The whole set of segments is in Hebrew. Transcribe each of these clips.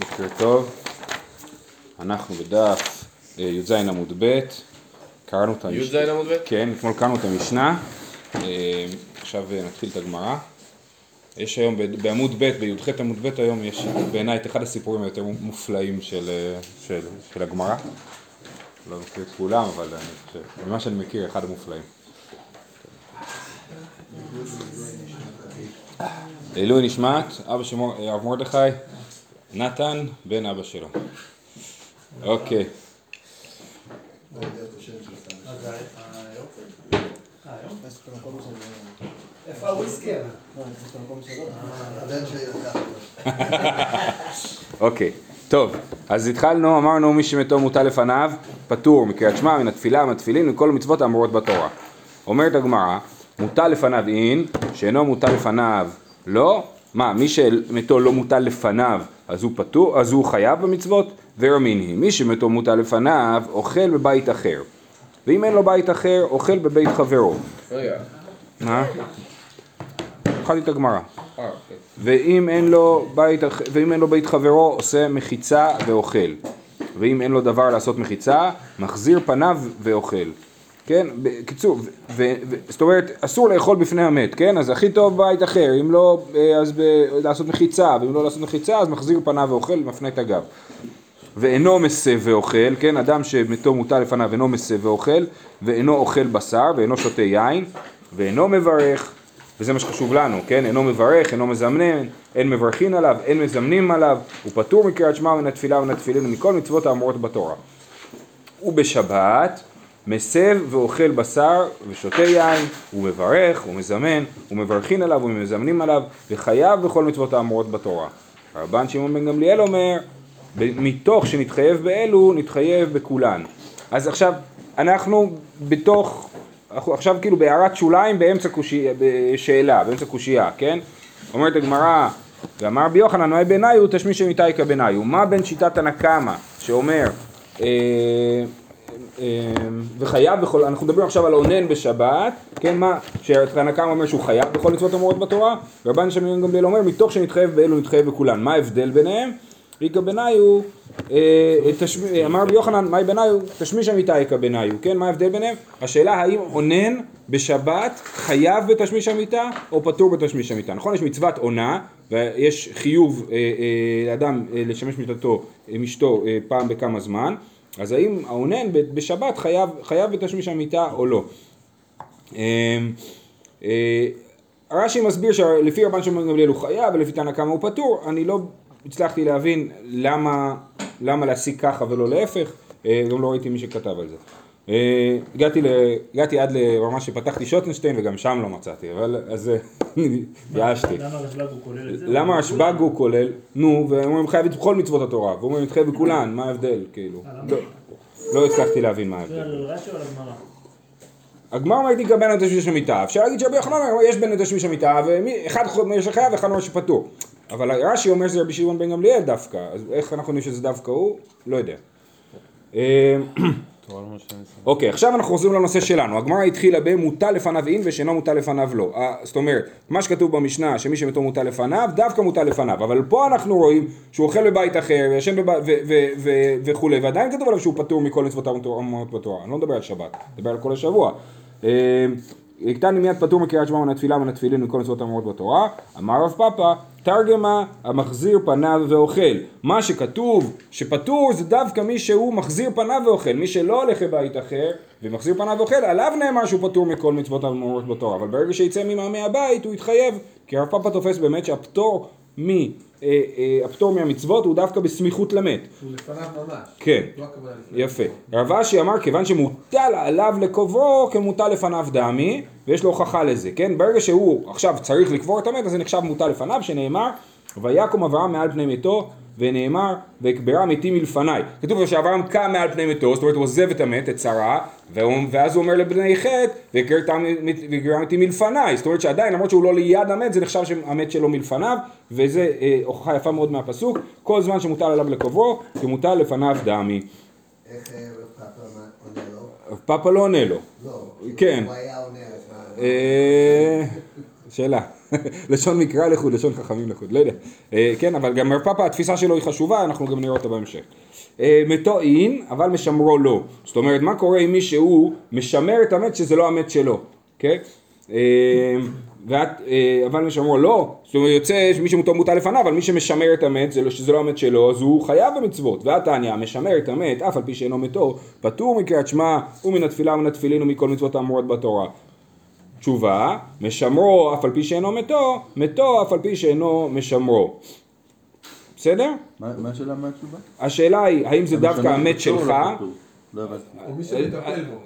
בוקר טוב, אנחנו בדף אה, י"ז עמוד ב', קראנו את י"ז עמוד ב'? כן, אתמול קראנו את המשנה, אה, עכשיו אה, נתחיל את הגמרא. יש היום בעמוד ב', בי"ח עמוד ב' היום, יש בעיניי את אחד הסיפורים היותר מופלאים של, של, של הגמרא. לא מכיר את כולם, אבל אני חושב, ממה שאני מכיר, אחד המופלאים. לעילוי נשמת, אבא של מור- הרב מרדכי, נתן, בן אבא שלו. אוקיי, איפה הוויסקי? אוקיי. טוב, אז התחלנו, אמרנו מי שמתו מוטל לפניו, פטור מקריאת שמע, מן התפילה, מן התפילין, מכל המצוות האמורות בתורה. אומרת הגמרא, מוטל לפניו אין, שאינו מוטל לפניו לא, מה, מי שמתו לא מוטל לפניו, אז הוא פטור, אז הוא חייב במצוות? ורמין היא, מי שמתו מוטל לפניו, אוכל בבית אחר. ואם אין לו בית אחר, אוכל בבית חברו. רגע. מה? התחלתי את הגמרא. אה, אוקיי. ואם אין לו בית, אח- ואם אין לו בית חברו, עושה מחיצה ואוכל. ואם אין לו דבר לעשות מחיצה, מחזיר פניו ואוכל. כן? בקיצור, ו- ו- זאת אומרת, אסור לאכול בפני המת, כן? אז הכי טוב בית אחר, אם לא, אה, אז ב- לעשות מחיצה, ואם לא לעשות מחיצה, אז מחזיר פניו ואוכל, מפנה את הגב. ואינו מסב ואוכל, כן, אדם שמתו מוטל לפניו אינו מסב ואוכל, ואינו אוכל בשר, ואינו שותה יין, ואינו מברך, וזה מה שחשוב לנו, כן, אינו מברך, אינו מזמנן, אין מברכין עליו, אין מזמנים עליו, הוא פטור מקריאת שמע מן התפילה ומן התפילין ומכל מצוות האמורות בתורה. ובשבת מסב ואוכל בשר ושותה יין, הוא מברך, הוא מזמן, הוא מברכין עליו ומזמנים עליו, וחייב בכל מצוות האמורות בתורה. הרבן שמעון בן גמליאל אומר, מתוך שנתחייב באלו, נתחייב בכולן. אז עכשיו, אנחנו בתוך, עכשיו כאילו בהערת שוליים באמצע קושי, בשאלה, באמצע קושייה, כן? אומרת הגמרא, ואמר רבי יוחנן, מהי בעיניו תשמיש אמיתייקה בעיניו. מה בין שיטת הנקמה, שאומר, אה, וחייב בכל, אנחנו מדברים עכשיו על אונן בשבת, כן, מה, שהתנא אומר שהוא חייב בכל מצוות אמורות בתורה, ורבן שמעון גמליאל אומר, מתוך שנתחייב באלו נתחייב בכולן. מה ההבדל ביניהם? איכא בניו, אה, תשמ- אמר רבי יוחנן, מהי בניו? תשמיש אמיתה איכא בניו, כן? מה ההבדל ביניהם? השאלה האם אונן בשבת חייב בתשמיש אמיתה או פטור בתשמיש אמיתה. נכון? יש מצוות עונה ויש חיוב אה, אה, לאדם אה, לשמש מיטתו עם אשתו אה, פעם בכמה זמן, אז האם האונן בשבת חייב, חייב בתשמיש אמיתה או לא? אה, אה, רש"י מסביר שלפי רבן שמעון גמליאל הוא חייב ולפי תנא קמא הוא פטור, אני לא הצלחתי להבין למה, למה להסיק ככה ולא להפך, אה, גם לא ראיתי מי שכתב על זה. אה, הגעתי, ל, הגעתי עד לרמה שפתחתי שוטנשטיין וגם שם לא מצאתי, אבל אז אה, התייאשתי. למה הרשב"ג הוא כולל את זה? למה הרשב"ג הוא כולל, נו, ואומרים חייב את כל מצוות התורה, ואומרים מתחייב בכולן, מה ההבדל, כאילו, לא, לא הצלחתי להבין מה ההבדל. על רש"י או על הגמרא? הגמר מעיד גם בין התשמיש המיטה, אפשר להגיד שרבי יוחנן אומר יש בין התשמיש המיטה ואחד אומר שחייב ואחד אומר שפטור אבל רש"י אומר שזה רבי שמעון בן גמליאל דווקא, אז איך אנחנו יודעים שזה דווקא הוא? לא יודע. אוקיי, עכשיו אנחנו חוזרים לנושא שלנו. הגמרא התחילה במוטל לפניו אין ושאינו מוטל לפניו לא. אה, זאת אומרת, מה שכתוב במשנה, שמי שמתו מוטל לפניו, דווקא מוטל לפניו. אבל פה אנחנו רואים שהוא אוכל בבית אחר, וישן בבית וכולי, ועדיין כתוב עליו שהוא פטור מכל מצוות האמורות בתורה. אני לא מדבר על שבת, אני מדבר על כל השבוע. אה, הקטני מיד פטור מקריאת שמע מן התפילה מן התפילין מכל מצוות האמורות בתורה. אמר רב פאפא, תרגמה המחזיר פניו ואוכל. מה שכתוב שפטור זה דווקא מי שהוא מחזיר פניו ואוכל. מי שלא הולך לבית אחר ומחזיר פניו ואוכל, עליו נאמר שהוא פטור מכל מצוות האמורות בתורה. אבל ברגע שיצא ממעמי הבית הוא יתחייב. כי הרב פאפא תופס באמת שהפטור מ... אה, אה, מהמצוות הוא דווקא בסמיכות למת. הוא לפניו ממש. כן. לא. יפה. רב אשי אמר כיוון שמוטל עליו לקוברו כמוטל לפניו דמי ויש לו הוכחה לזה, כן? ברגע שהוא עכשיו צריך לקבור את המת אז זה נחשב מוטל לפניו שנאמר ויקום אברהם מעל פני מתו ונאמר ויקברה מתי מלפניי. כתוב שאברהם קם מעל פני מתו, זאת אומרת הוא עוזב את המת, את שרה, ואז הוא אומר לבני חטא ויקברה מתי מלפניי. זאת אומרת שעדיין למרות שהוא לא ליד המת זה נחשב שהמת שלו מלפניו וזה אה, הוכחה יפה מאוד מהפסוק כל זמן שמוטל עליו לקוברו כמוטל לפניו דמי. איך אה, פאפה מה- עונה לו? פאפה לא עונה לו. לא. כן. הוא היה עונה? אה, שאלה. לשון מקרא לחוד, לשון חכמים לחוד, לא יודע. אה, כן, אבל גם רב פאפה התפיסה שלו היא חשובה, אנחנו גם נראה אותה בהמשך. אה, מתו אין, אבל משמרו לא. זאת אומרת, מה קורה עם מי שהוא משמר את המת שזה לא המת שלו, כן? אה, ואת, אבל משמרו לא, זאת אומרת יוצא שמי שמותו מוטל לפניו, אבל מי שמשמר את המת, לא, שזה לא המת שלו, אז הוא חייב במצוות. והתניא, משמר את המת, אף על פי שאינו מתו, פטור מקריאת שמע ומן התפילה ומן התפילין ומכל מצוות האמורות בתורה. תשובה, משמרו אף על פי שאינו מתו, מתו אף על פי שאינו משמרו. בסדר? מה השאלה מה התשובה? השאלה היא, האם זה דווקא המת שלך, לא? לא.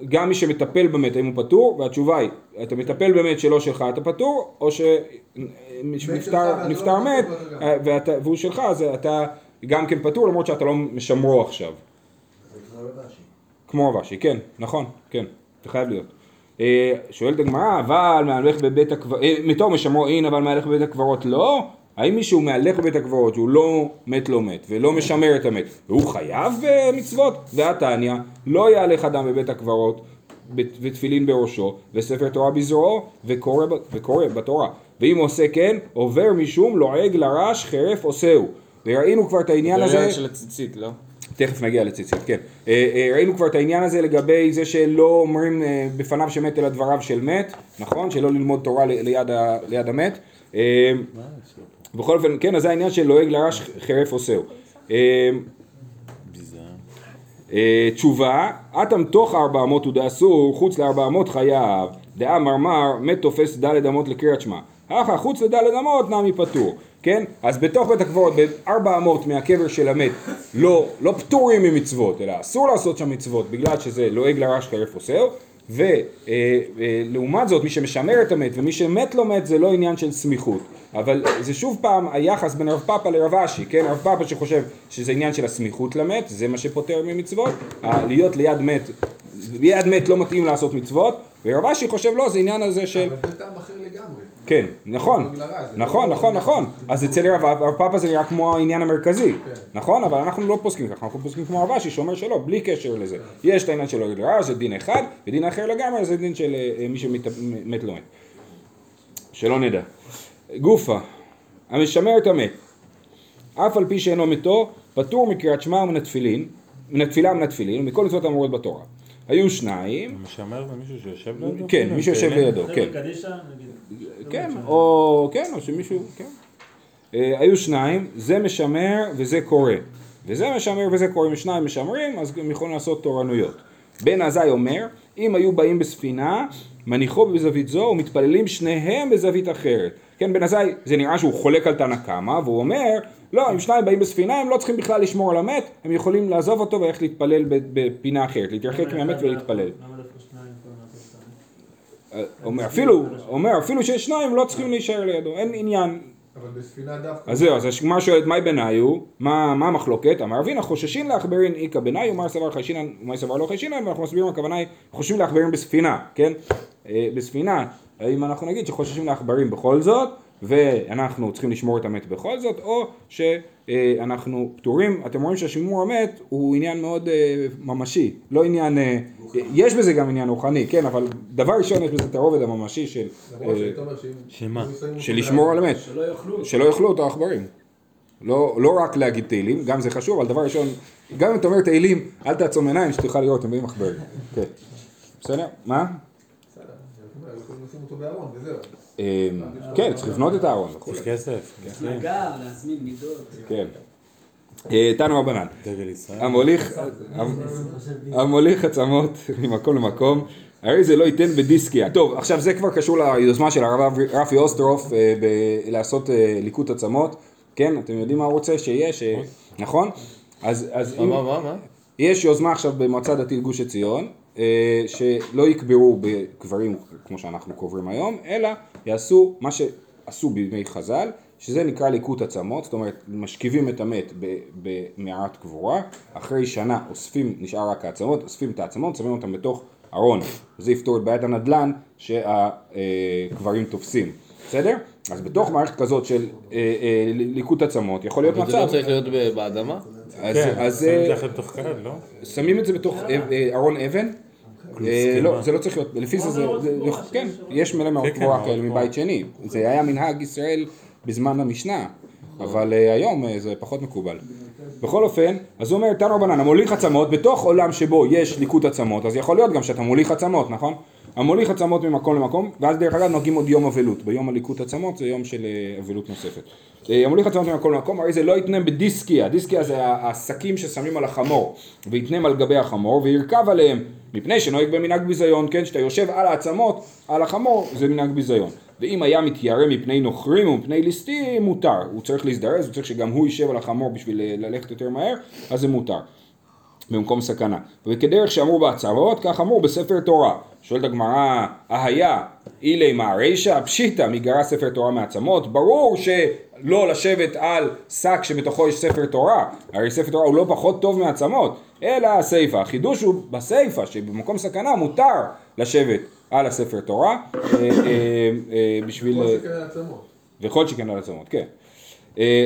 גם מי שמטפל במת, האם הוא פטור? והתשובה היא, אתה מטפל במת שלא שלך, אתה פטור, או שנפטר לא מת, פטור אתה גם. אה, ואתה- והוא שלך, אז אתה גם כן פטור, למרות שאתה לא משמרו עכשיו. זה כמו רבשי. כמו רבשי, כן, נכון, כן, זה חייב להיות. אה, שואלת הגמרא, אבל מהלך בבית הקברות, מתו משמרו אין, אבל מהלך בבית הקברות לא? האם מישהו מהלך בבית הקברות שהוא לא מת לא מת ולא משמר את המת והוא חייב במצוות? והתניא לא יהלך אדם בבית הקברות ותפילין בראשו וספר תורה בזרועו וקורא, וקורא בתורה ואם עושה כן עובר משום לועג לרש חרף עושהו וראינו כבר את העניין זה הזה עניין של הציצית, לא? תכף נגיע לציצית, כן. אה, אה, ראינו כבר את העניין הזה לגבי זה שלא אומרים אה, בפניו שמת אלא דבריו של מת, נכון? שלא ללמוד תורה ליד, המת. בכל אופן, כן, אז זה העניין של לועג לרש חרף עושהו. תשובה, אטם תוך ארבע אמות הוא דאסור, חוץ לארבע אמות חייב. דאה מרמר, מת תופס דלת אמות לקריאת שמע. אחא חוץ לדלת אמות נמי פטור. כן? אז בתוך בית הקברות, בארבע אמות מהקבר של המת, לא, לא פטורים ממצוות, אלא אסור לעשות שם מצוות, בגלל שזה לועג לרש חרף עושהו. ולעומת זאת, מי שמשמר את המת ומי שמת לא מת זה לא עניין של סמיכות. אבל זה שוב פעם היחס בין רב פאפה לרב אשי, כן? רב פאפה שחושב שזה עניין של הסמיכות למת, זה מה שפוטר ממצוות, להיות ליד מת, ליד מת לא מתאים לעשות מצוות, ורב אשי חושב לא, זה עניין הזה של... אבל זה טעם אחר. כן, נכון, זה נכון, לא- נכון, נכון. אז אצל רב רב פאפה זה נראה כמו העניין המרכזי, כן. נכון? אבל אנחנו לא פוסקים ככה, אנחנו פוסקים כמו רב אשי שאומר שלא, בלי קשר לזה. יש את העניין של לועג לרע, זה דין אחד, ודין אחר לגמרי זה דין של אה, מי שמת לא מת. שלא נדע. גופה, המשמר את המת, אף על פי שאינו מתו, פטור מקריאת שמע ומן התפילין, מן התפילה ומן התפילין, ומכל מצוות האמורות בתורה. היו שניים, משמר זה מישהו שיושב לידו? כן, מי שיושב. לידו, כן. כן, או כן, או שמישהו, כן. אה, היו שניים, זה משמר וזה קורא. וזה משמר וזה קורא, אם שניים משמרים, אז הם יכולים לעשות תורנויות. בן עזאי אומר, אם היו באים בספינה, מניחו בזווית זו ומתפללים שניהם בזווית אחרת. כן, בן עזאי, זה נראה שהוא חולק על תנא קמא, והוא אומר, לא, אם שניים באים בספינה, הם לא צריכים בכלל לשמור על המת, הם יכולים לעזוב אותו וללכת להתפלל ב- בפינה אחרת, להתרחק מהמת ולהתפלל. אומר, אפילו, אומר, אפילו שיש שניים, לא צריכים להישאר לידו, אין עניין. אבל בספינה דווקא. אז זהו, אז הגמרא שואלת, מהי בניו? מה מה המחלוקת? אמר אבינה חוששין לעכברין איכא בניו, מה סבר חיישינן ומה סבר לא חיישינן, ואנחנו מסבירים, הכוונה היא, חוששים לעכברין בספינה, כן? אה, בספינה, האם אנחנו נגיד שחוששים לעכברים בכל זאת, ואנחנו צריכים לשמור את המת בכל זאת, או שאנחנו פטורים, אתם רואים שהשימור המת הוא עניין מאוד אה, ממשי, לא עניין, אה, יש בזה גם עניין רוחני, כן, אבל דבר ראשון יש בזה את הרובד הממשי של... אה. שמה? של לשמור על המת. שלא יאכלו. שלא יאכלו אותו העכברים. לא, לא רק להגיד תהילים, גם זה חשוב, אבל דבר ראשון, גם אם אתה אומר תהילים, אל תעצום עיניים שתוכל לראות, הם באים עכברים. כן. בסדר? מה? בסדר, יכולים לשים אותו בארון וזהו. אמ, כן, צריך לבנות את הארון. יש כסף. כסף. נגר, להזמין מידות. כן. אה, תנו רבנן. המוליך, המוליך עצמות ממקום למקום, הרי זה לא ייתן בדיסקיה. טוב, עכשיו זה כבר קשור ליוזמה של הרב רפי אוסטרוף אה, לעשות אה, ליקוט עצמות, כן? אתם יודעים מה הוא רוצה שיהיה? ש- נכון? אז אז מה, אם... מה, מה, מה? יש יוזמה עכשיו במועצה דתית גוש עציון, שלא יקברו בקברים כמו שאנחנו קוברים היום, אלא יעשו מה שעשו בימי חז"ל, שזה נקרא ליקוט עצמות, זאת אומרת משכיבים את המת ב- במערת קבורה, אחרי שנה אוספים, נשאר רק העצמות, אוספים את העצמות, שמים אותם בתוך ארון, זה יפתור את בעיית הנדל"ן שהקברים תופסים, בסדר? אז בתוך מערכת כזאת של אה, אה, ליקוט עצמות יכול להיות אבל זה לא מצב, צריך להיות באדמה? אז- כן, אז שמים את אה, זה אחרי בתוך לא? שמים את זה בתוך אה, אה, ארון אבן, לא, זה לא צריך להיות, לפי זה, כן, יש מלא מערות כן, קבורה מערות כאלה קבורה. מבית שני, זה היה מנהג ישראל בזמן המשנה, אבל אה, היום אה, זה פחות מקובל. בכל אופן, אז הוא אומר, תנו רבנן, המוליך עצמות, בתוך עולם שבו יש ליקוט עצמות, אז יכול להיות גם שאתה מוליך עצמות, נכון? המוליך עצמות ממקום למקום, ואז דרך אגב נוהגים עוד יום אבלות, ביום הליקוט עצמות זה יום של אה, אבלות נוספת. אה, המוליך עצמות ממקום למקום, הרי זה לא יתנה בדיסקיה, דיסקיה זה השקים ששמים על החמור, ויתנם על גבי החמור, וירכב עליהם, מפני שנוהג במנהג ביזיון, כן, שאתה יושב על העצמות, על החמור, זה מנהג ביזיון. ואם היה מתיירא מפני נוכרים ומפני ליסטים, מותר. הוא צריך להזדרז, הוא צריך שגם הוא יישב על החמור בשביל אה, ללכת יותר מהר, אז זה מותר. במקום סכנה. וכדרך שאמרו בהצהרות, כך אמרו בספר תורה. שואלת הגמרא, אהיה אילי מה רישא? פשיטא, מי גרע ספר תורה מעצמות? ברור שלא לשבת על שק שבתוכו יש ספר תורה, הרי ספר תורה הוא לא פחות טוב מעצמות, אלא הסיפא. החידוש הוא בסיפא, שבמקום סכנה מותר לשבת על הספר תורה, אה, אה, אה, בשביל... וכל שכן על עצמות, כן.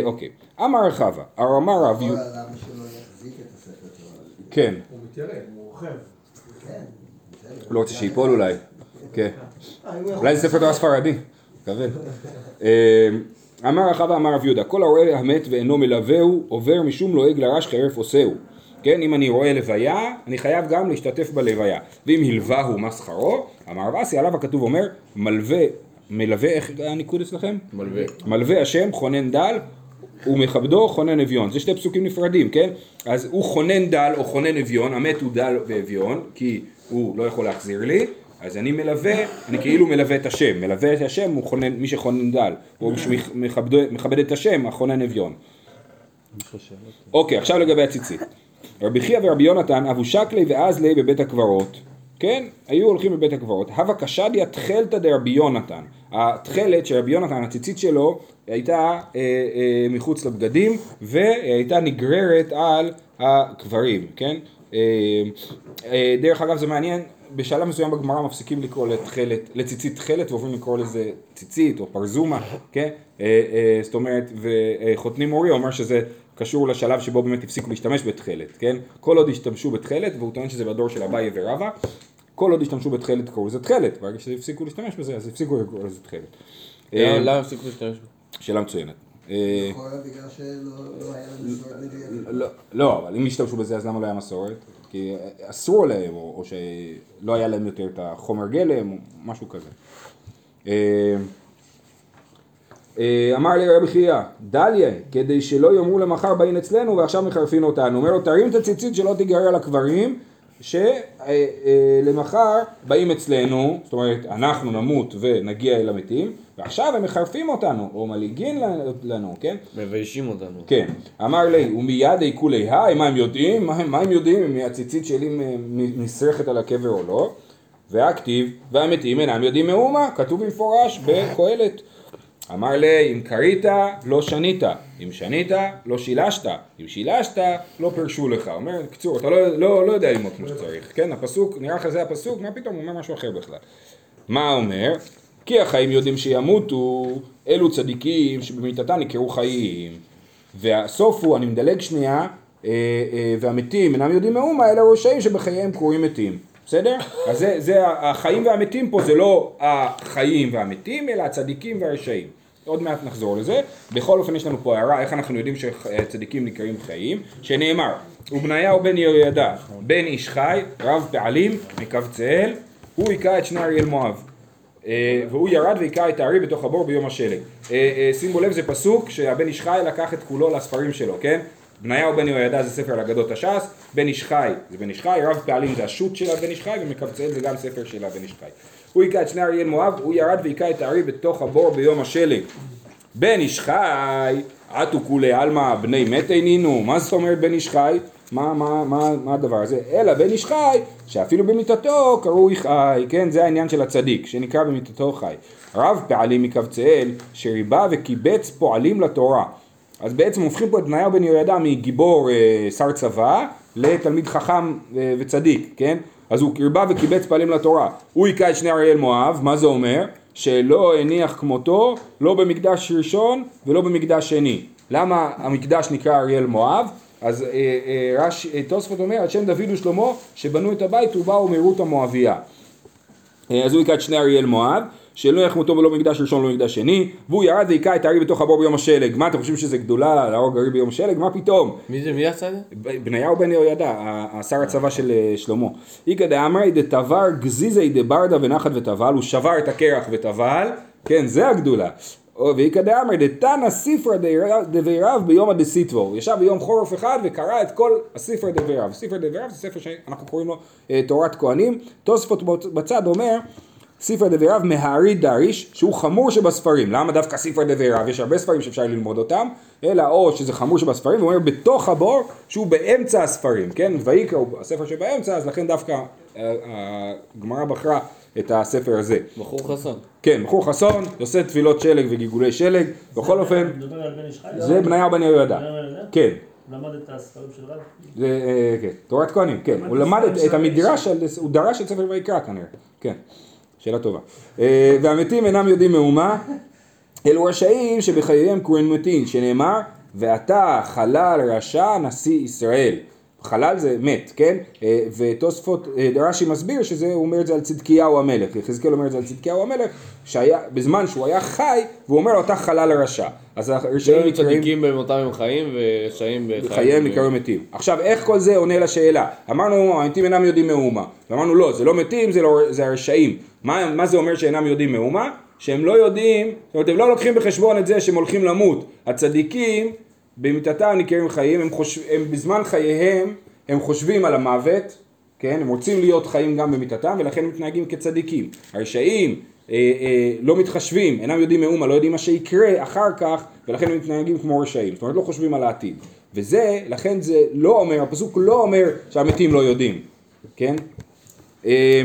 אוקיי. אמר רחבה, אמר רב יהודה, למה שלא יחזיק את הספר תורה? כן. הוא מתיירא. הוא רוכב. כן. הוא לא רוצה שייפול אולי. כן. אה, אולי זה ספר תורה ספרדי. כבד. אה, אמר רחבה אמר רב יהודה, כל הרואה המת ואינו מלווהו, עובר משום לועג לרש חרף עושהו. כן, אם אני רואה לוויה, אני חייב גם להשתתף בלוויה. ואם הלווהו מה שכרו, אמר רב אסי, עליו הכתוב אומר, מלווה, מלווה, איך הניקוד אצלכם? מלווה. מלווה השם חונן דל ומכבדו חונן אביון. זה שתי פסוקים נפרדים, כן? אז הוא חונן דל או חונן אביון, המת הוא דל ואביון, כי הוא לא יכול להחזיר לי, אז אני מלווה, אני כאילו מלווה את השם. מלווה את השם הוא חונן, מי שחונן דל. או מי שמכבד מכבד את השם, החונן אביון. אוקיי, עכשיו לגבי הציצית. רבי חייא ורבי יונתן אבו שקלי ואזלי בבית הקברות, כן? היו הולכים בבית הקברות. הווה קשדיה תכלתא דרבי יונתן. התכלת של רבי יונתן, הציצית שלו, הייתה אה, אה, מחוץ לבגדים, והייתה נגררת על הקברים, כן? אה, אה, דרך אגב זה מעניין, בשלב מסוים בגמרא מפסיקים לקרוא לתכלת, לציצית תכלת ועוברים לקרוא לזה ציצית או פרזומה, כן? אה, אה, זאת אומרת, וחותני מורי אומר שזה קשור לשלב שבו באמת הפסיקו להשתמש בתכלת, כן? כל עוד השתמשו בתכלת, והוא טוען שזה בדור של אביי ורבא, כל עוד השתמשו בתכלת קראו לזה תכלת, ברגע שהפסיקו להשתמש בזה, אז הפסיקו לקרוא לזה תכלת. אה, למה הפסיקו להשתמש בו? שאלה מצוינת. אה, לא. לא, לא, אבל אם השתמשו בזה אז למה לא היה מסורת? כי אסרו להם, או, או שלא היה להם יותר את החומר גלם, או משהו כזה. אה, אה, אמר לי רבי חייא, דליה, כדי שלא יאמרו למחר באים אצלנו ועכשיו מחרפין אותנו. אומר לו, תרים את הציצית שלא תיגרר על הקברים, שלמחר באים אצלנו, זאת אומרת, אנחנו נמות ונגיע אל המתים, ועכשיו הם מחרפים אותנו, או מלעיגין לנו, כן? מביישים אותנו. כן, אמר לי, ומיד עיקולי היי, מה הם יודעים? מה הם, מה הם יודעים אם הציצית שלי נסרחת על הקבר או לא? והכתיב, והמתים אינם יודעים מאומה, כתוב במפורש בקהלת. אמר לי, אם כרית, לא שנית, אם שנית, לא שילשת, אם שילשת, לא פירשו לך. אומר, בקיצור, אתה לא, לא, לא יודע ללמוד כמו שצריך, כן? הפסוק, נראה לך זה הפסוק, מה פתאום, הוא אומר משהו אחר בכלל. מה אומר? כי החיים יודעים שימותו, אלו צדיקים שבמיתתם נקראו חיים. והסוף הוא, אני מדלג שנייה, אה, אה, והמתים אינם יודעים מאומה, אלא רשעים שבחייהם קרויים מתים. בסדר? אז זה, זה החיים והמתים פה זה לא החיים והמתים, אלא הצדיקים והרשעים. עוד מעט נחזור לזה. בכל אופן יש לנו פה הערה איך אנחנו יודעים שצדיקים נקראים חיים, שנאמר, ובניהו בן יהוידע, בן איש חי, רב פעלים, מקבצאל, הוא היכה את שני אריאל מואב. אה, והוא ירד והיכה את הארי בתוך הבור ביום השלג. אה, אה, שימו לב, זה פסוק שהבן איש חי לקח את כולו לספרים שלו, כן? בניהו בן יהוידע זה ספר על אגדות הש"ס, בן איש חי זה בן איש חי, רב פעלים זה השו"ת של הבן איש חי, ומקבצאל זה גם ספר של הבן איש חי. הוא היכה את שני אריאל מואב, הוא ירד והיכה את הארי בתוך הבור ביום השלג. בן איש חי, עטו כולי עלמא בני מתי נינו, מה זאת אומרת בן איש חי? מה, מה, מה, מה הדבר הזה? אלא בן איש חי, שאפילו במיתתו קרוי חי, כן? זה העניין של הצדיק, שנקרא במיתתו חי. רב פעלים מקבצאל, שריבה וקיבץ פועלים לתורה. אז בעצם הופכים פה את בניהו בן יהוידע מגיבור אה, שר צבא לתלמיד חכם אה, וצדיק, כן? אז הוא ריבה וקיבץ פעלים לתורה. הוא היכה את שני אריאל מואב, מה זה אומר? שלא הניח כמותו, לא במקדש ראשון ולא במקדש שני. למה המקדש נקרא אריאל מואב? אז אה, אה, רש, אה, תוספות אומר, על שם דוד ושלמה, שבנו את הבית ובאו מרות המואביה. אה, אז הוא היכה את שני אריאל מואב, שלא יחמותו ולא במקדש ראשון ולא במקדש שני, והוא ירד והיכה את הארי בתוך הבור ביום השלג. מה אתם חושבים שזה גדולה להרוג ארי ביום השלג? מה פתאום? מי זה, מי עשה את זה? בניהו בן יהוידע, ה- שר הצבא של אה, שלמה. איגא דאמרי דתבר גזיזי דברדה ונחת וטבל, הוא שבר את הקרח וטבל, כן, זה הגדולה. ואיכא דאמרי דתנא ספרא דבירב ביום הדסיטבו, הוא ישב ביום חורף אחד וקרא את כל הספר דבירב. ספר דבירב זה ספר שאנחנו קוראים לו אה, תורת כהנים. תוספות בצד אומר ספר דבירב מהארי דריש שהוא חמור שבספרים. למה דווקא ספר דבירב יש הרבה ספרים שאפשר ללמוד אותם אלא או שזה חמור שבספרים הוא אומר בתוך הבור שהוא באמצע הספרים כן? ויקרא הוא הספר שבאמצע אז לכן דווקא אה, הגמרא בחרה את הספר הזה. בחור חסון. כן בחור חסון עושה תפילות שלג וגיגולי שלג. בכל אופן? זה בניהו בן יהוידע כן. למד את הספרים של רב? זה, אה, כן, תורת כהנים, כן, הוא למד את, המדרש, הוא דרש את ספר ויקרא כנראה, כן, שאלה טובה. אה, והמתים אינם יודעים מאומה, אלו רשעים שבחייהם קוראים מתים, שנאמר, ואתה חלל רשע נשיא ישראל. חלל זה מת, כן? אה, ותוספות, אה, רש"י מסביר שזה, הוא אומר את זה על צדקיהו המלך, יחזקאל אומר את זה על צדקיהו המלך, שהיה, בזמן שהוא היה חי, והוא אומר לו אתה חלל רשע. אז הרשעים נקראים... צדיקים במותם הם חיים ורשעים בחיים. חייהם נקראו מתים. עכשיו, איך כל זה עונה לשאלה? אמרנו, המתים אינם יודעים מאומה. ואמרנו, לא, זה לא מתים, זה, לא, זה הרשעים. מה, מה זה אומר שאינם יודעים מאומה? שהם לא יודעים, זאת אומרת, הם לא לוקחים בחשבון את זה שהם הולכים למות. הצדיקים, במיתתם נקראים חיים, הם, חושב, הם בזמן חייהם, הם חושבים על המוות, כן? הם רוצים להיות חיים גם במיתתם, ולכן הם מתנהגים כצדיקים. הרשעים אה, אה, לא מתחשבים, אינם יודעים מאומה, לא יודעים מה שיקרה אחר כך, ולכן הם מתנהגים כמו רשעים. זאת אומרת, לא חושבים על העתיד. וזה, לכן זה לא אומר, הפסוק לא אומר שהמתים לא יודעים, כן? אה,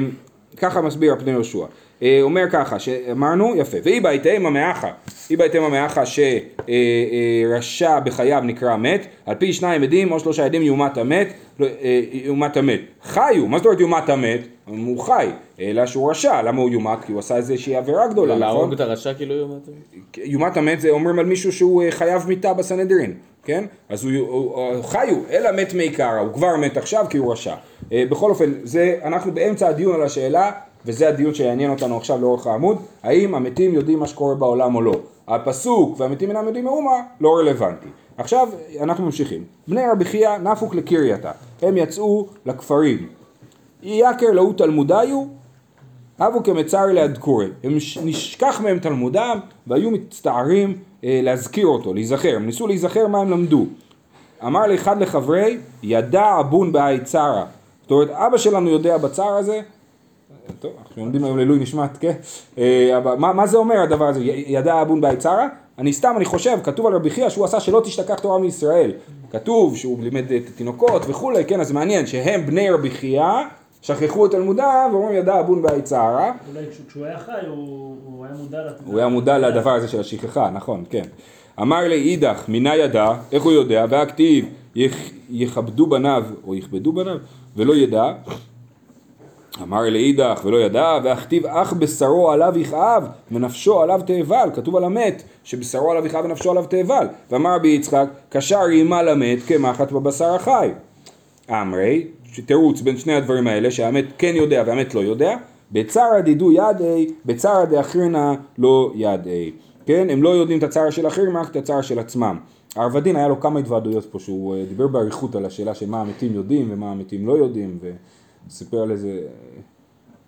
ככה מסביר הפני יהושע. אה, אומר ככה, שאמרנו, יפה, ואי בהתאם המאחה, אי בהתאם המאחה שרשע בחייו נקרא מת, על פי שניים עדים או שלושה עדים יומת המת, לא, אה, יומת המת. חיו, מה זאת אומרת יומת המת? הוא חי, אלא שהוא רשע, למה הוא יומת? כי הוא עשה איזושהי עבירה גדולה, נכון? להרוג את הרשע כאילו יומת? יומת המת זה אומרים על מישהו שהוא אה, חייב מיתה בסנהדרין, כן? אז הוא, הוא, הוא חיו, אלא מת מעיקרא, הוא כבר מת עכשיו כי הוא רשע. אה, בכל אופן, זה, אנחנו באמצע הדיון על השאלה, וזה הדיון שיעניין אותנו עכשיו לאורך העמוד, האם המתים יודעים מה שקורה בעולם או לא. הפסוק והמתים אינם יודעים מאומה לא רלוונטי. עכשיו אנחנו ממשיכים. בני רבי חייא נפוק לקרייתה, הם יצאו לכפרים. יקר להו תלמודיו הבו כמצר להדקורי, הם נשכח מהם תלמודם והיו מצטערים אה, להזכיר אותו, להיזכר, הם ניסו להיזכר מה הם למדו. אמר לאחד לחברי, ידע אבון בהאי צרה. זאת אומרת, אבא שלנו יודע בצער הזה, טוב, אנחנו לומדים היום לעילוי נשמת, כן? אה, אבל מה, מה זה אומר הדבר הזה, ידע אבון בהאי צרה? אני סתם, אני חושב, כתוב על רבי חייא שהוא עשה שלא תשתכח תורה מישראל. כתוב שהוא לימד את התינוקות וכולי, כן, אז מעניין שהם בני רבי חייא, שכחו את תלמודם ואומרים ידע אבון בהאי צרה. אולי כשהוא- היה חי הוא הוא היה מודע לת- הוא היה מודע לדבר הזה של השכחה, נכון, כן. אמר לי אידך, מינה ידע, איך הוא יודע? והכתיב, יכ- יכבדו בניו, או יכבדו בניו, ולא ידע. אמר לאידך ולא ידע, והכתיב אך בשרו עליו יכאב, ונפשו עליו תאבל, כתוב על המת, שבשרו עליו יכאב ונפשו עליו תאבל. ואמר רבי יצחק, קשר רימה למת כמחט בבשר החי. אמרי, תירוץ בין שני הדברים האלה, שהאמת כן יודע והאמת לא יודע, בצרא דידו ידעי, בצרא דאחרינה לא ידעי. כן, הם לא יודעים את הצער של אחרים, רק את הצער של עצמם. הערבדין היה לו כמה התוועדויות פה שהוא אה, דיבר באריכות על השאלה של מה המתים יודעים ומה המתים לא יודעים וסיפר על איזה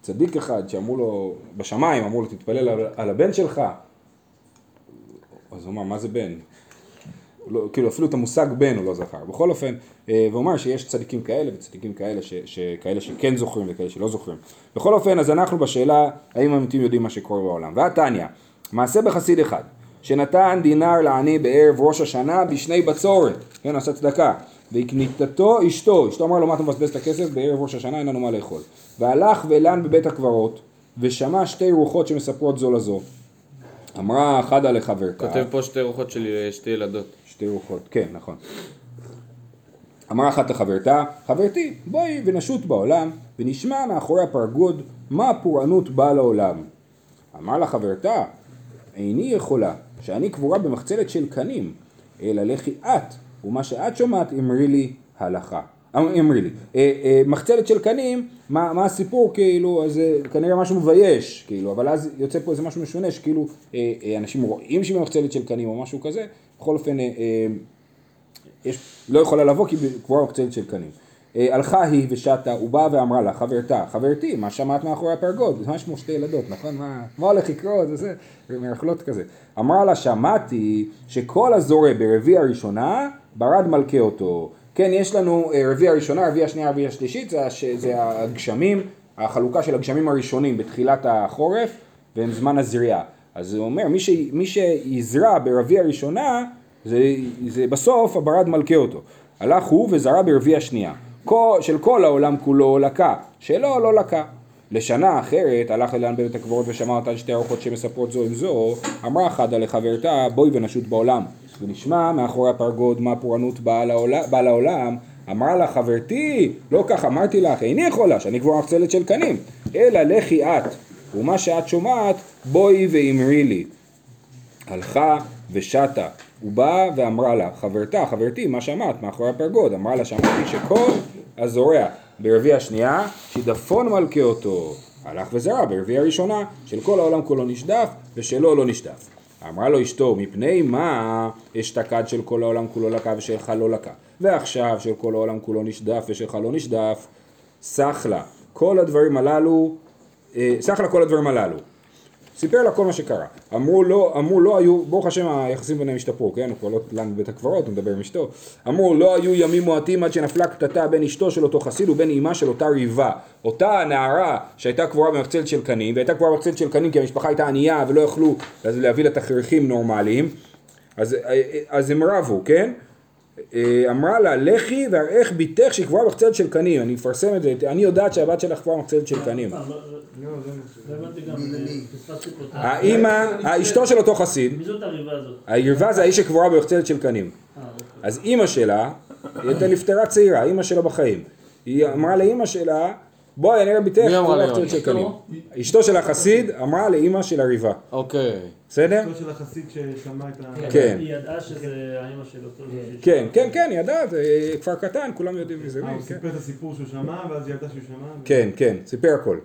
צדיק אחד שאמרו לו, בשמיים אמרו לו תתפלל על, על הבן שלך אז הוא אמר מה זה בן? לא, כאילו אפילו את המושג בן הוא לא זכר. בכל אופן, אה, והוא אמר שיש צדיקים כאלה וצדיקים כאלה, ש, שכאלה שכן זוכרים וכאלה שלא זוכרים. בכל אופן, אז אנחנו בשאלה האם המתים יודעים מה שקורה בעולם. והתניא, מעשה בחסיד אחד, שנתן דינר לעני בערב ראש השנה בשני בצורת, כן, עשה צדקה, והקניתתו אשתו, אשתו אמר לו מה אתה מבזבז את הכסף בערב ראש השנה אין לנו מה לאכול. והלך ואילן בבית הקברות, ושמע שתי רוחות שמספרות זו לזו. אמרה חדה לחברתה. כותב פה שתי רוחות של שתי ילדות. שתי רוחות, כן, נכון. אמרה אחת לחברתה, חברתי, בואי ונשוט בעולם, ונשמע מאחורי הפרגוד מה הפורענות באה לעולם. אמר לה חברתה, איני יכולה, שאני קבורה במחצלת של קנים, אלא לכי את, ומה שאת שומעת אמרי לי הלכה. אה, אמרי לי. אה, אה, מחצלת של קנים, מה, מה הסיפור כאילו, אז זה כנראה משהו מבייש, כאילו, אבל אז יוצא פה איזה משהו משונה, שכאילו אה, אה, אנשים רואים שהיא מחצלת של קנים או משהו כזה, בכל אופן, אה, אה, יש, לא יכולה לבוא כי קבורה מחצלת של קנים. אה, הלכה היא ושתה, הוא בא ואמרה לה, חברתה, חברתי, מה שמעת מאחורי הפרגוד? זה ממש כמו שתי ילדות, נכון? מה, מה הולך לקרות? זה זה, מרכלות כזה. אמרה לה, שמעתי שכל הזורע ברביע הראשונה, ברד מלכה אותו. כן, יש לנו אה, רביע הראשונה, רביע השנייה, רביע השלישית, זה, הש- זה הגשמים, החלוקה של הגשמים הראשונים בתחילת החורף, והם זמן הזריעה. אז הוא אומר, מי, ש, מי שיזרע ברביע הראשונה, זה, זה בסוף הברד מלכה אותו. הלך הוא וזרע ברביע השנייה. של כל העולם כולו לקה, שלו לא לקה. לשנה אחרת הלך אלן בבית הקברות ושמע אותן שתי ארוחות שמספרות זו עם זו, אמרה חדה לחברתה בואי ונשות בעולם. ונשמע מאחורי הפרגוד מה פורענות בעל העולם, בעל העולם אמרה לה חברתי, לא כך אמרתי לך, איני יכולה שאני כבר מחצלת של קנים, אלא לכי את, ומה שאת שומעת בואי ואמרי לי. הלכה ושתה. הוא בא ואמרה לה, חברתה, חברתי, מה שמעת מאחורי הפרגוד? אמרה לה, שמעתי שכל הזורע ברביע השנייה, שידפון מלכה אותו. הלך וזרע ברביע הראשונה, של כל העולם כולו נשדף, ושלו לא נשדף. אמרה לו אשתו, מפני מה אשתקד של כל העולם כולו לקה ושלך לא לקה? ועכשיו של כל העולם כולו נשדף ושלך לא נשדף, סח לה. כל הדברים הללו, אה, סח לה כל הדברים הללו. סיפר לה כל מה שקרה. אמרו לא, אמרו לא היו, ברוך השם היחסים ביניהם השתפרו, כן? הוא כבר לא לן בבית הקברות, הוא מדבר עם אשתו. אמרו לא היו ימים מועטים עד שנפלה קטטה בין אשתו של אותו חסיד ובין אמה של אותה ריבה. אותה נערה שהייתה קבורה במחצלת של קנים, והייתה קבורה במחצלת של קנים כי המשפחה הייתה ענייה ולא יכלו להביא לה תכריכים נורמליים. אז, אז הם רבו, כן? אה, אמרה לה, לכי ואראך בתך שהיא קבורה במחצלת של קנים. אני מפרסם את זה, אני יודעת שהבת שלך קבורה במחצלת של קנים. פעם, לא- לא- לא אה. האימא, אשתו של אותו חסיד, מי זאת הריבה הזאת? הירבה זה האיש שקבורה במחצלת של קנים. אה, אוקיי. אז אימא שלה, היא הייתה נפטרה צעירה, אימא שלה בחיים. היא אמרה לאימא שלה, בואי אני אראה בתך, מי אמרה? במחצלת של קנים. אשתו של החסיד אמרה לאימא של הריבה. אוקיי. בסדר? אשתו של החסיד ששמע את ה... כן. היא ידעה שזה האימא של אותו... כן, כן, כן, היא ידעה, זה כפר קטן, כולם יודעים מי זה אה, מי. הוא כן. סיפר את הסיפור שהוא שמע, ואז היא ידעה שהוא שמע. כן, כן, סיפר הכל.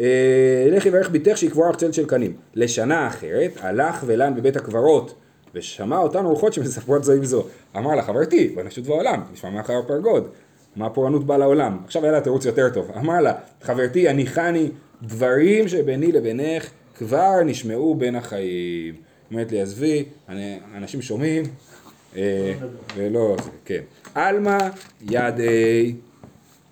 אה, לכי ואיך ביתך שהיא קבורה מחצלת של קנים. לשנה אחרת, הלך ולן בבית הקברות, ושמע אותן רוחות שמספרות זו עם זו. אמר לה, חברתי, בנשות בעולם, נשמע מאחר הפרגוד. מה הפורענות באה לעולם? עכשיו היה לה תירוץ יותר טוב. אמר לה, חברתי, הניחני דברים שביני לבינך כבר נשמעו בין החיים. אומרת לי, עזבי, אני- אנשים שומעים, אה, ולא, כן. עלמא ידי,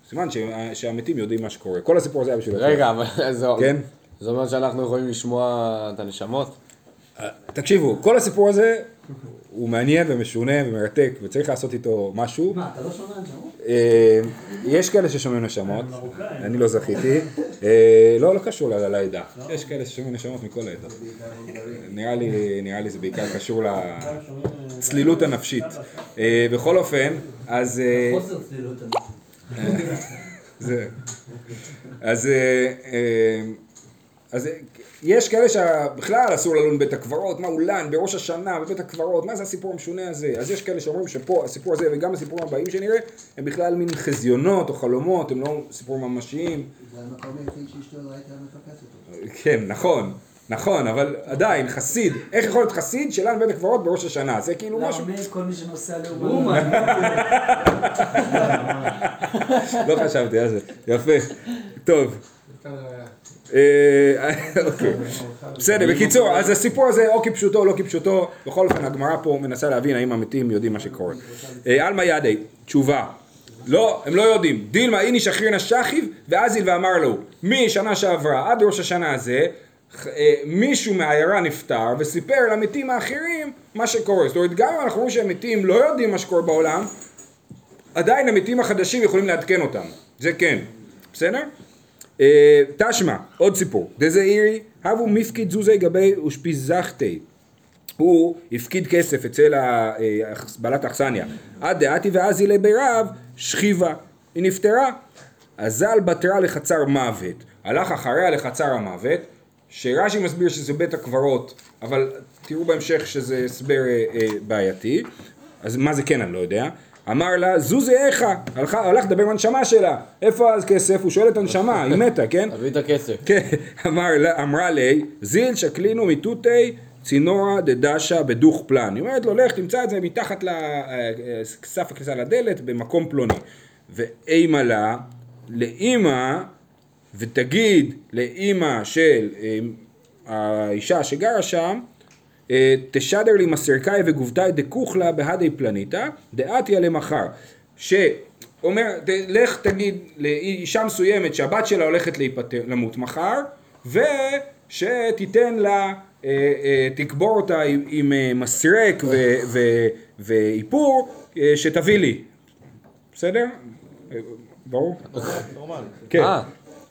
סימן שהמתים יודעים מה שקורה. כל הסיפור הזה היה בשביל... רגע, אבל זה... כן? זה אומר שאנחנו יכולים לשמוע את הנשמות? תקשיבו, כל הסיפור הזה הוא מעניין ומשונה ומרתק וצריך לעשות איתו משהו. מה, אתה לא שומע נשמות? אה, יש כאלה ששומעים נשמות, אני לא זכיתי. אה, לא, לא קשור לעדה. יש כאלה ששומעים נשמות מכל העדות. נראה לי, זה בעיקר קשור לצלילות הנפשית. אה, בכל אופן, אז... חוסר צלילות הנפשית. אז, אז יש כאלה שבכלל אסור ללון בבית הקברות, מה הוא לן בראש השנה בבית הקברות, מה זה הסיפור המשונה הזה? אז יש כאלה שאומרים שפה הסיפור הזה וגם הסיפורים הבאים שנראה הם בכלל מין חזיונות או חלומות, הם לא סיפורים ממשיים. זה המקום היחיד שאשתו לא הייתה מפקסת אותו. כן, נכון, נכון, אבל עדיין, חסיד, איך יכול להיות חסיד שלן בבית הקברות בראש השנה? זה כאילו משהו, כל מי שנוסע לאומן. לא חשבתי על זה, יפה, טוב. בסדר, בקיצור, אז הסיפור הזה או כפשוטו או לא כפשוטו, בכל אופן הגמרא פה מנסה להבין האם המתים יודעים מה שקורה. אה, עלמא ידי, תשובה. לא, הם לא יודעים. דילמה איני שחרירנה שכיב, ואזיל ואמר לו, משנה שעברה עד ראש השנה הזה, אה, מישהו מהעיירה נפטר וסיפר למתים האחרים מה שקורה. זאת אומרת, גם אם אנחנו רואים שהמתים לא יודעים מה שקורה בעולם, עדיין המתים החדשים יכולים לעדכן אותם. זה כן. בסדר? אה, תשמע, עוד סיפור. דזעירי, הבו מפקיד זוזי גבי אושפיזכתי. הוא הפקיד כסף אצל בעלת האכסניה. עד דעתי ואזי לבירב, שכיבה. היא נפטרה. אזל בתרה לחצר מוות. הלך אחריה לחצר המוות, שרש"י מסביר שזה בית הקברות, אבל תראו בהמשך שזה הסבר אה, אה, בעייתי. אז מה זה כן אני לא יודע. אמר לה, זוזי איכה, הלך לדבר עם הנשמה שלה, איפה הכסף? הוא שואל את הנשמה, היא מתה, כן? תביא את הכסף. כן, אמר, לה- אמרה לי, זיל שקלינו מתותי צינורה דדשה בדוך פלן. היא אומרת לו, לך תמצא את זה מתחת לסף הכניסה לדלת במקום פלוני. ואימה לה, לאימא, ותגיד לאימא של אה, האישה שגרה שם, אה, תשדר לי מסרקאי וגובתאי דכוכלה בהדי פלניתא, דעתיה למחר. שאומר, לך תגיד לאישה מסוימת שהבת שלה הולכת להיפטר, למות מחר, ושתיתן לה, אה, אה, תקבור אותה עם, אה, מסרק ו- ו- ואיפור, אה, שתביא לי. בסדר? אה, ברור? כן.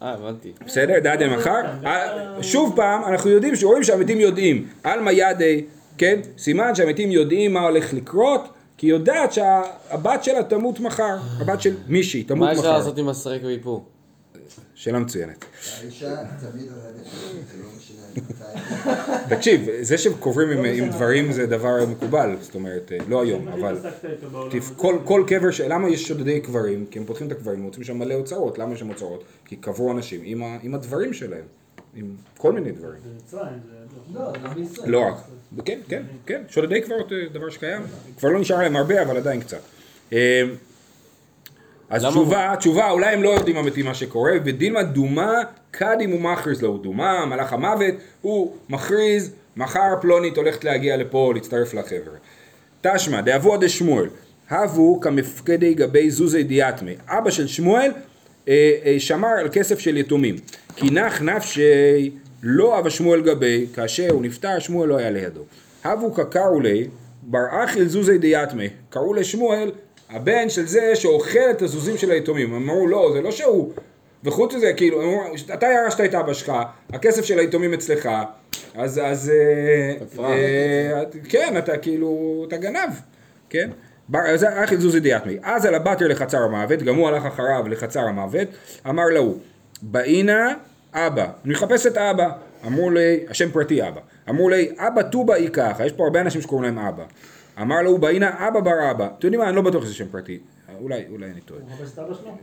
אה, הבנתי. בסדר? דעתי מחר. אה, שוב פעם, אנחנו יודעים, שרואים שהמתים יודעים. עלמא ידי, כן? סימן שהמתים יודעים מה הולך לקרות, כי היא יודעת שהבת שלה תמות מחר. הבת של מישהי תמות מה יש לה מחר. לעשות עם הסרק ואיפור? שאלה מצוינת. האישה תמיד אוהבת, זה לא משנה מתי. תקשיב, זה שקוברים עם, דברים זה דבר מקובל, זאת אומרת, אה, לא היום, אבל... כל, כל קבר. למה יש שודדי קברים? כי הם פותחים את הקברים, מוצאים שם מלא אוצרות, למה יש שם אוצרות? כי קברו אנשים עם, הדברים שלהם, עם כל מיני דברים. במצרים זה... לא. לא רק. כן, כן, כן, שודדי קברות אה, דבר שקיים. כבר לא נשאר להם הרבה, אבל עדיין קצת. אז תשובה, תשובה, אולי הם לא יודעים אמיתי מה שקורה, ודילמה דומה, קאדים הוא מכריז לו, דומה, מלאך המוות, הוא מכריז, מחר פלונית הולכת להגיע לפה, להצטרף לחבר'ה. תשמע, דאבוה דשמואל, הבו כמפקדי גבי זוזי דיאטמי. אבא של שמואל אה, אה, שמר על כסף של יתומים. כי נח נפשי לא אבא שמואל גבי, כאשר הוא נפטר שמואל לא היה לידו. הבו כקראו לי, בר אחיל זוזי דיאטמי. קראו לשמואל, הבן של זה שאוכל את הזוזים של היתומים. הם אמרו לא, זה לא שהוא. וחוץ מזה, כאילו, הם אמרו, אתה ירשת את אבא שלך, הכסף של היתומים אצלך, אז, אז, אה. אה, כן, אתה כאילו, אתה גנב, כן? בר- אז אחי זוזי דיאטמי. אז על הבטר לחצר המוות, גם הוא הלך אחריו לחצר המוות, אמר לו, באינה אבא, אני מחפש את אבא. אמרו לי, השם פרטי אבא. אמרו לי, אבא טובה היא ככה, יש פה הרבה אנשים שקוראים להם אבא. אמר לו, באינה אבא בר אבא. אתם יודעים מה, אני לא בטוח שזה שם פרטי. אולי, אולי אני טועה. הוא מחפש את אבא שלו?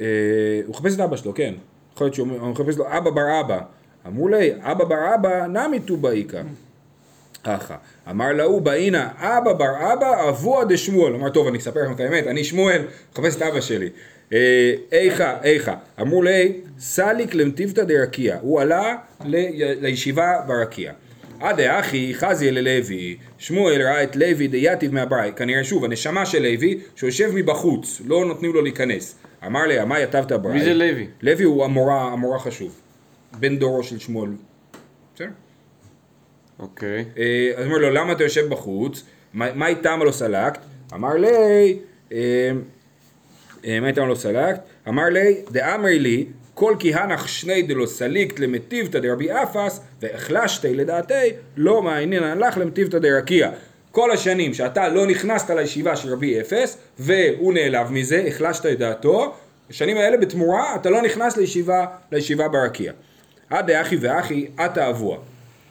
אה, הוא מחפש את אבא שלו, כן. יכול להיות שהוא הוא מחפש לו אבא בר אבא. אמרו לי, אבא בר אבא, נמי טובה איכא. ככה. אמר להוא באינה, אבא בר אבא, אבוה דשמואל. אמר, טוב, אני אספר לכם את האמת, אני שמואל, מחפש את אבא שלי. איכה, איכה. אמרו לי, סליק למטיבתא דרקיע. הוא עלה לישיבה ברקיע. עד אחי חזי ללוי, שמואל ראה את לוי דייתיב מהברי, כנראה שוב, הנשמה של לוי, שיושב מבחוץ, לא נותנים לו להיכנס. אמר לי, מה יתבת ברי? מי זה לוי? לוי הוא המורה, המורה חשוב. בן דורו של שמואל. בסדר? אוקיי. אה, אז אומר לו, למה אתה יושב בחוץ? מה מה איתם לא סלקת? אמר לי, אה, אה, מה איתם לא סלקת? אמר לי, דאמרי לי, כל כי הנח שני דלא סליקת למטיבתא דרבי אפס, והחלשתי לדעתי, לא מעניין לך למטיבתא דרקיע. כל השנים שאתה לא נכנסת לישיבה של רבי אפס, והוא נעלב מזה, החלשת את דעתו, השנים האלה בתמורה אתה לא נכנס לישיבה, לישיבה ברקיע. עד דאחי ואחי, עתה אבוה.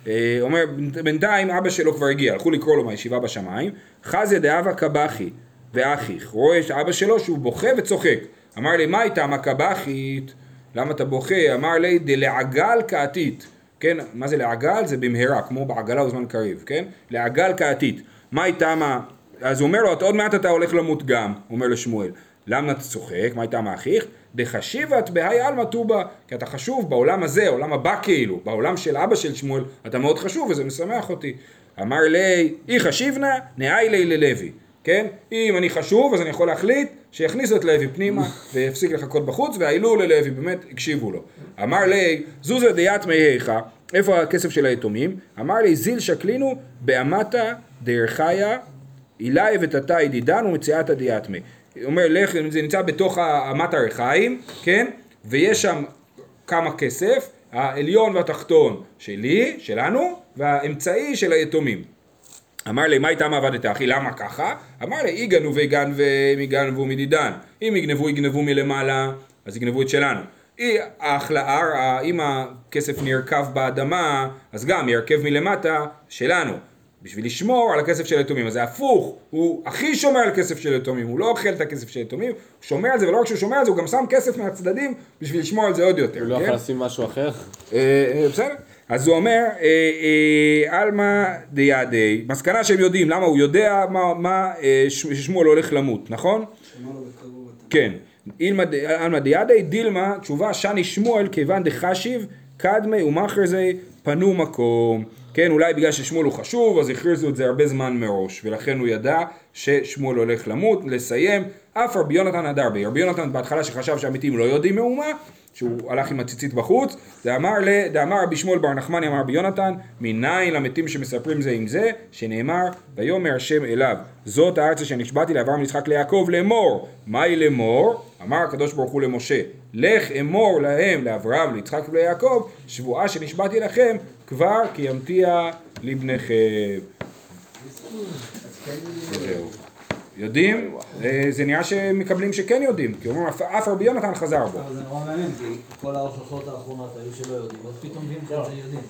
אה, אומר, בינתיים אבא שלו כבר הגיע, הלכו לקרוא לו מהישיבה בשמיים, חזיה דאבה קבחי ואחיך, רואה את אבא שלו שהוא בוכה וצוחק. אמר לי, מה איתם הקבחית? למה אתה בוכה? אמר לי, דלעגל כעתית. כן, מה זה לעגל? זה במהרה, כמו בעגלה וזמן קריב, כן? לעגל כעתית. מה איתם ה... אז הוא אומר לו, עוד מעט אתה הולך למות גם, אומר לשמואל. למה אתה צוחק? מה איתם האחיך? דחשיבת בהאי עלמא טובה, כי אתה חשוב בעולם הזה, עולם הבא כאילו, בעולם של אבא של שמואל, אתה מאוד חשוב וזה משמח אותי. אמר לי, אי חשיבנה, נאי לי ללוי, כן? אם אני חשוב אז אני יכול להחליט שיכניסו את לוי פנימה ויפסיק לחכות בחוץ והעלו ללוי, באמת הקשיבו לו. אמר לי, זוזה דיית מהיכה, איפה הכסף של היתומים? אמר לי, זיל שקלינו באמתה דרכיה אילי ותתה ידידן ומציאתא דיאטמי. הוא אומר, לך, זה נמצא בתוך אמת הרחיים, כן? ויש שם כמה כסף, העליון והתחתון שלי, שלנו, והאמצעי של היתומים. אמר לי, מה איתם עבדת אחי? למה ככה? אמר לי, יגנבו ויגנב מגנבו מדידן. אם יגנבו, יגנבו מלמעלה, אז יגנבו את שלנו. אי- ההחלאה, אם הכסף נרקב באדמה, אז גם ירכב מלמטה, שלנו. בשביל לשמור על הכסף של יתומים. אז זה הפוך, הוא הכי שומר על כסף של יתומים, הוא לא אוכל את הכסף של יתומים, הוא שומר על זה, ולא רק שהוא שומר על זה, הוא גם שם כסף מהצדדים בשביל לשמור על זה עוד יותר. הוא לא כן? יכול לשים משהו אחר? אה, אה, בסדר. אז הוא אומר, אה, אה, עלמא דיאדי, מסקנה שהם יודעים, למה הוא יודע מה, מה אה, ששמואל הולך למות, נכון? כן. עלמא דיאדי, דילמה, תשובה, שני שמואל, כיוון דחשיב, קדמי ומחרזי, פנו מקום. כן, אולי בגלל ששמואל הוא חשוב, אז הכריזו את זה הרבה זמן מראש, ולכן הוא ידע ששמואל הולך למות, לסיים. אף רבי יונתן הדר בי. רבי יונתן בהתחלה שחשב שהמתים לא יודעים מאומה, שהוא הלך עם הציצית בחוץ, דאמר ל- דאמר רבי שמואל בר נחמני אמר רבי יונתן, מניין למתים שמספרים זה עם זה, שנאמר, ויאמר השם אליו, זאת הארץ אשר נשבעתי לאברהם ליעקב לאמור, מהי לאמור? אמר הקדוש ברוך הוא למשה, לך אמור להם לאברהם ליצחק וליעקב, שבועה שנשבעתי לכם, כבר קיימתיה לבניכם. זהו. יודעים? אה, זה נראה שמקבלים שכן יודעים, כי אומרים אף- רבי יונתן חזר בו. זה נורא מעניין, כי כל ההוכחות האחרונות היו שלא יודעים, ואז פתאום יודעים.